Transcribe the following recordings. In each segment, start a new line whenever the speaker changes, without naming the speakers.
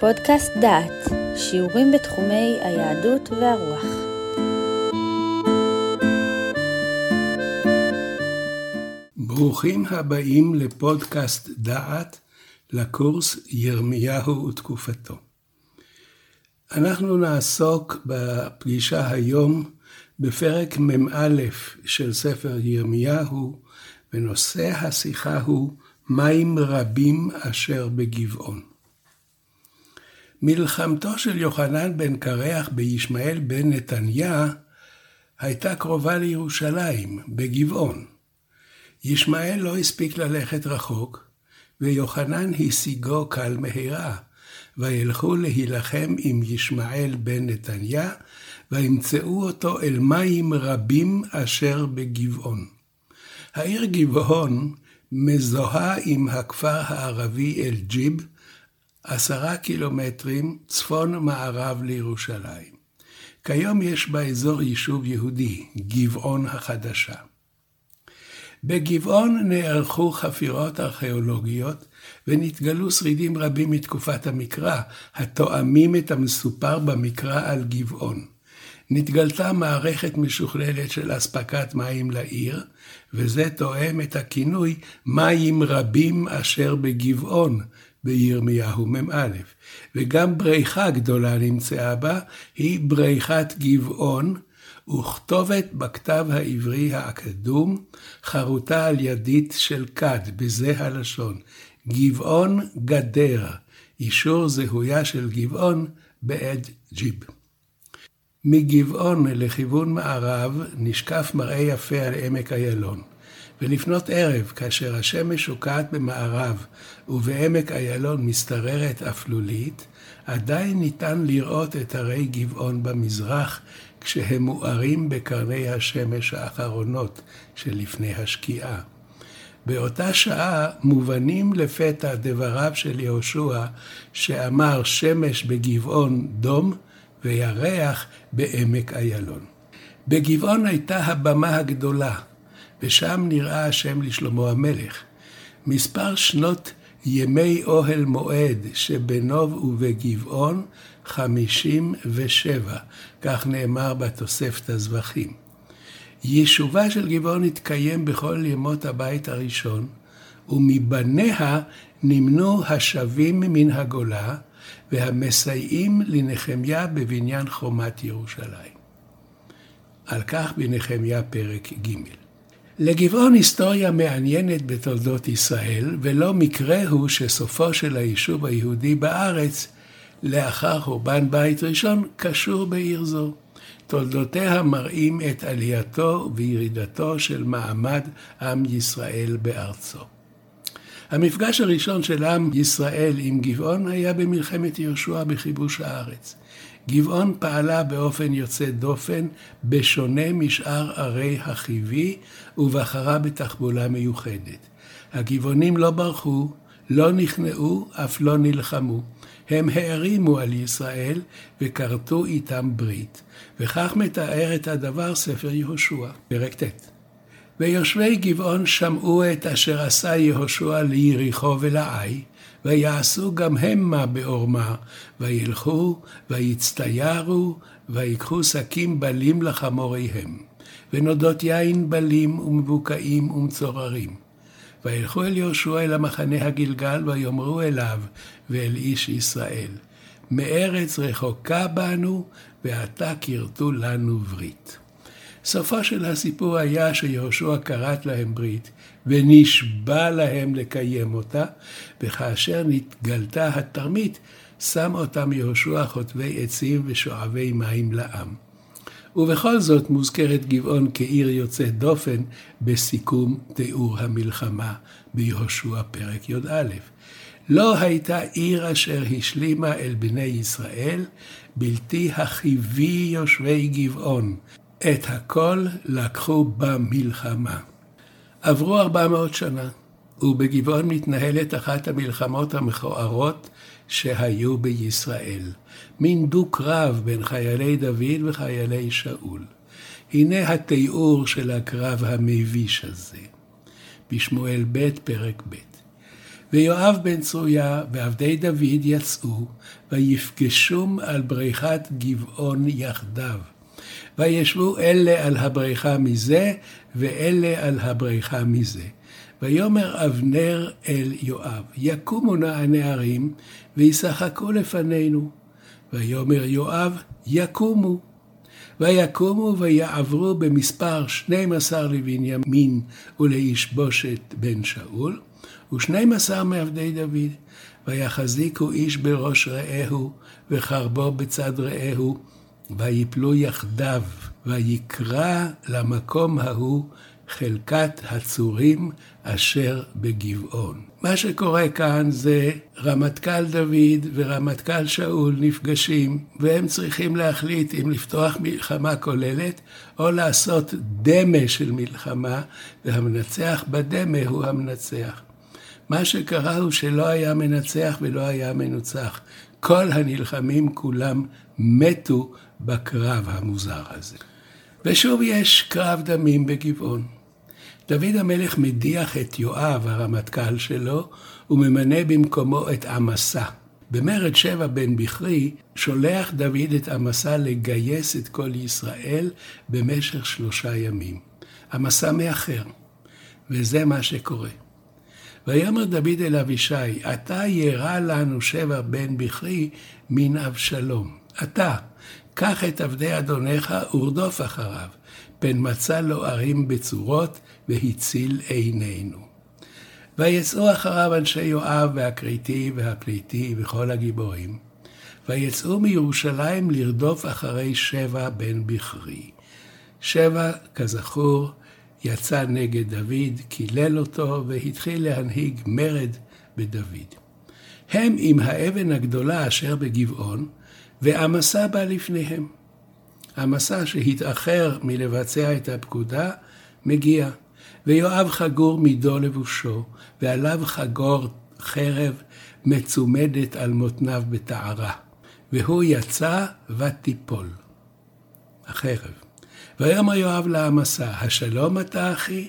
פודקאסט דעת, שיעורים בתחומי היהדות והרוח.
ברוכים הבאים לפודקאסט דעת, לקורס ירמיהו ותקופתו. אנחנו נעסוק בפגישה היום בפרק מ"א של ספר ירמיהו, ונושא השיחה הוא מים רבים אשר בגבעון. מלחמתו של יוחנן בן קרח בישמעאל בן נתניה הייתה קרובה לירושלים, בגבעון. ישמעאל לא הספיק ללכת רחוק, ויוחנן השיגו קל מהרה, וילכו להילחם עם ישמעאל בן נתניה, וימצאו אותו אל מים רבים אשר בגבעון. העיר גבעון מזוהה עם הכפר הערבי אל-ג'יב, עשרה קילומטרים צפון-מערב לירושלים. כיום יש באזור יישוב יהודי, גבעון החדשה. בגבעון נערכו חפירות ארכיאולוגיות ונתגלו שרידים רבים מתקופת המקרא, התואמים את המסופר במקרא על גבעון. נתגלתה מערכת משוכללת של אספקת מים לעיר, וזה תואם את הכינוי מים רבים אשר בגבעון, בירמיהו מ"א, וגם בריכה גדולה נמצאה בה, היא בריכת גבעון, וכתובת בכתב העברי הקדום חרוטה על ידית של כד, בזה הלשון, גבעון גדר, אישור זהויה של גבעון בעד ג'יב. מגבעון לכיוון מערב נשקף מראה יפה על עמק איילון. ולפנות ערב, כאשר השמש שוקעת במערב ובעמק איילון משתררת אפלולית, עדיין ניתן לראות את הרי גבעון במזרח, כשהם מוארים בקרני השמש האחרונות שלפני השקיעה. באותה שעה מובנים לפתע דבריו של יהושע, שאמר שמש בגבעון דום וירח בעמק איילון. בגבעון הייתה הבמה הגדולה, ושם נראה השם לשלמה המלך. מספר שנות ימי אוהל מועד שבנוב ובגבעון חמישים ושבע, כך נאמר בתוספת הזבחים. יישובה של גבעון התקיים בכל ימות הבית הראשון, ומבניה נמנו השבים מן הגולה והמסייעים לנחמיה בבניין חומת ירושלים. על כך בנחמיה פרק ג'. לגבעון היסטוריה מעניינת בתולדות ישראל, ולא מקרה הוא שסופו של היישוב היהודי בארץ, לאחר חורבן בית ראשון, קשור בעיר זו. תולדותיה מראים את עלייתו וירידתו של מעמד עם ישראל בארצו. המפגש הראשון של עם ישראל עם גבעון היה במלחמת יהושע בכיבוש הארץ. גבעון פעלה באופן יוצא דופן, בשונה משאר ערי החיבי, ובחרה בתחבולה מיוחדת. הגבעונים לא ברחו, לא נכנעו, אף לא נלחמו. הם הערימו על ישראל וכרתו איתם ברית. וכך מתאר את הדבר ספר יהושע, פרק ט'. ויושבי גבעון שמעו את אשר עשה יהושע ליריחו ולעי, ויעשו גם המה בעורמה, וילכו, ויצטיירו, ויקחו שקים בלים לחמוריהם, ונודות יין בלים ומבוקעים ומצוררים. וילכו אל יהושע אל המחנה הגלגל, ויאמרו אליו ואל איש ישראל, מארץ רחוקה בנו, ועתה כרתו לנו ברית. סופו של הסיפור היה שיהושע כרת להם ברית, ונשבע להם לקיים אותה, וכאשר נתגלתה התרמית, שם אותם יהושע חוטבי עצים ושואבי מים לעם. ובכל זאת מוזכרת גבעון כעיר יוצאת דופן בסיכום תיאור המלחמה ביהושע פרק י"א. לא הייתה עיר אשר השלימה אל בני ישראל, בלתי החיבי יושבי גבעון, את הכל לקחו במלחמה. עברו ארבע מאות שנה, ובגבעון מתנהלת אחת המלחמות המכוערות שהיו בישראל. מין דו-קרב בין חיילי דוד וחיילי שאול. הנה התיאור של הקרב המביש הזה. בשמואל ב', פרק ב'. ויואב בן צרויה ועבדי דוד יצאו, ויפגשום על בריכת גבעון יחדיו. וישבו אלה על הבריכה מזה, ואלה על הבריכה מזה. ויאמר אבנר אל יואב, יקומו נא הנערים, וישחקו לפנינו. ויאמר יואב, יקומו. ויקומו ויעברו במספר שנים עשר לבנימין ולישבושת בן שאול, ושנים עשר מעבדי דוד. ויחזיקו איש בראש רעהו, וחרבו בצד רעהו, ויפלו יחדיו, ויקרא למקום ההוא חלקת הצורים אשר בגבעון. מה שקורה כאן זה רמטכ"ל דוד ורמטכ"ל שאול נפגשים, והם צריכים להחליט אם לפתוח מלחמה כוללת, או לעשות דמה של מלחמה, והמנצח בדמה הוא המנצח. מה שקרה הוא שלא היה מנצח ולא היה מנוצח. כל הנלחמים כולם מתו בקרב המוזר הזה. ושוב יש קרב דמים בגבעון. דוד המלך מדיח את יואב, הרמטכ"ל שלו, וממנה במקומו את עמסה. במרד שבע בן בכרי שולח דוד את עמסה לגייס את כל ישראל במשך שלושה ימים. עמסה מאחר, וזה מה שקורה. ויאמר דוד אל אבישי, אתה ירא לנו שבע בן בכרי מן אבשלום. אתה, קח את עבדי אדונך ורדוף אחריו, פן מצא לו ערים בצורות, והציל עינינו. ויצאו אחריו אנשי יואב והכריתי והפליטי וכל הגיבורים, ויצאו מירושלים לרדוף אחרי שבע בן בכרי. שבע, כזכור, יצא נגד דוד, קילל אותו והתחיל להנהיג מרד בדוד. הם עם האבן הגדולה אשר בגבעון, ועמסה בא לפניהם. המסע שהתאחר מלבצע את הפקודה, מגיע. ויואב חגור מידו לבושו, ועליו חגור חרב מצומדת על מותניו בטהרה. והוא יצא ותיפול. החרב. ויאמר יואב לעמסה, השלום אתה אחי?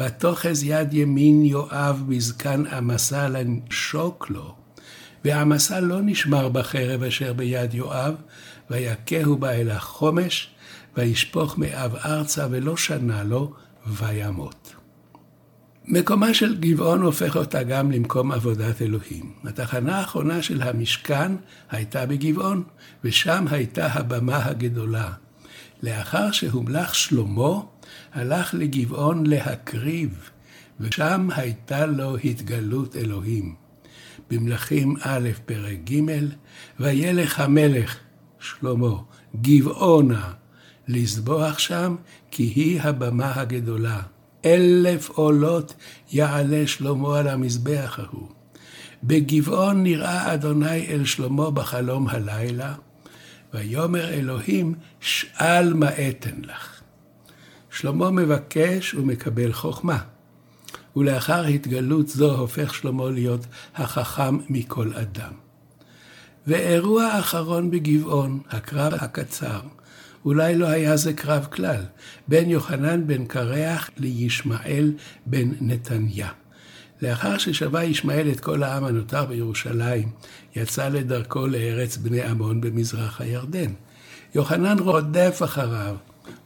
ותאחז יד ימין יואב בזקן עמסה לנשוק לו. ועמסה לא נשמר בחרב אשר ביד יואב, ויכהו בה אל החומש, וישפוך מאב ארצה ולא שנה לו, וימות. מקומה של גבעון הופך אותה גם למקום עבודת אלוהים. התחנה האחרונה של המשכן הייתה בגבעון, ושם הייתה הבמה הגדולה. לאחר שהומלך שלמה, הלך לגבעון להקריב, ושם הייתה לו התגלות אלוהים. במלכים א', פרק ג', וילך המלך, שלמה, גבעונה, לזבוח שם, כי היא הבמה הגדולה. אלף עולות יעלה שלמה על המזבח ההוא. בגבעון נראה אדוני אל שלמה בחלום הלילה, ויאמר אלוהים, שאל מה אתן לך. שלמה מבקש ומקבל חוכמה, ולאחר התגלות זו הופך שלמה להיות החכם מכל אדם. ואירוע אחרון בגבעון, הקרב הקצר, אולי לא היה זה קרב כלל, בין יוחנן בן קרח לישמעאל בן נתניה. לאחר ששבה ישמעאל את כל העם הנותר בירושלים, יצא לדרכו לארץ בני עמון במזרח הירדן. יוחנן רודף אחריו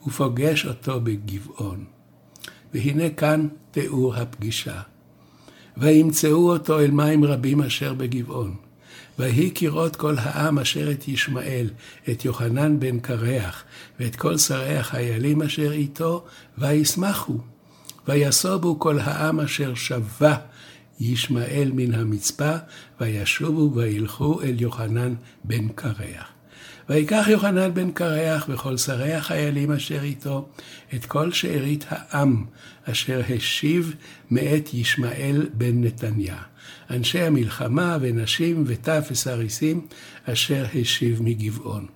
ופוגש אותו בגבעון. והנה כאן תיאור הפגישה. וימצאו אותו אל מים רבים אשר בגבעון. ויהי כראות כל העם אשר את ישמעאל, את יוחנן בן קרח, ואת כל שרי החיילים אשר איתו, וישמחו. ויסובו כל העם אשר שבה ישמעאל מן המצפה, וישובו וילכו אל יוחנן בן קרח. ויקח יוחנן בן קרח וכל שרי החיילים אשר איתו את כל שארית העם אשר השיב מאת ישמעאל בן נתניה, אנשי המלחמה ונשים וטף וסריסים אשר השיב מגבעון.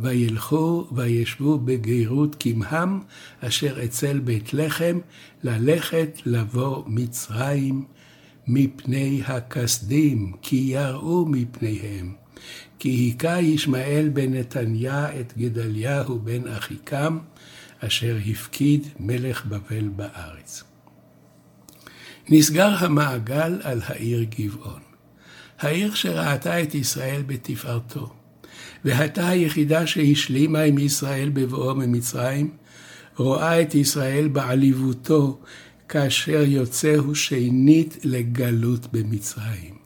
וילכו וישבו בגרות כמהם אשר אצל בית לחם ללכת לבוא מצרים מפני הכסדים כי יראו מפניהם. כי היכה ישמעאל בן נתניה את גדליהו בן אחיקם, אשר הפקיד מלך בבל בארץ. נסגר המעגל על העיר גבעון. העיר שראתה את ישראל בתפארתו, והייתה היחידה שהשלימה עם ישראל בבואו ממצרים, רואה את ישראל בעליבותו כאשר יוצאו שנית לגלות במצרים.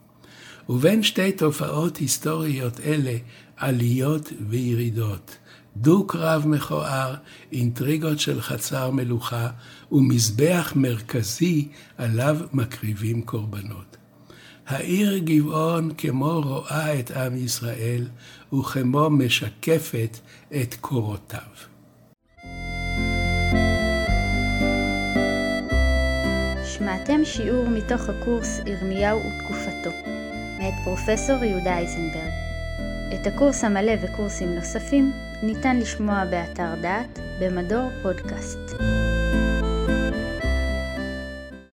ובין שתי תופעות היסטוריות אלה, עליות וירידות, דו-קרב מכוער, אינטריגות של חצר מלוכה ומזבח מרכזי עליו מקריבים קורבנות. העיר גבעון כמו רואה את עם ישראל וכמו משקפת את קורותיו.
שמעתם שיעור מתוך הקורס ירמיהו ותקופתו, מאת פרופסור יהודה אייזנברג. את הקורס המלא וקורסים נוספים ניתן לשמוע באתר דעת במדור פודקאסט.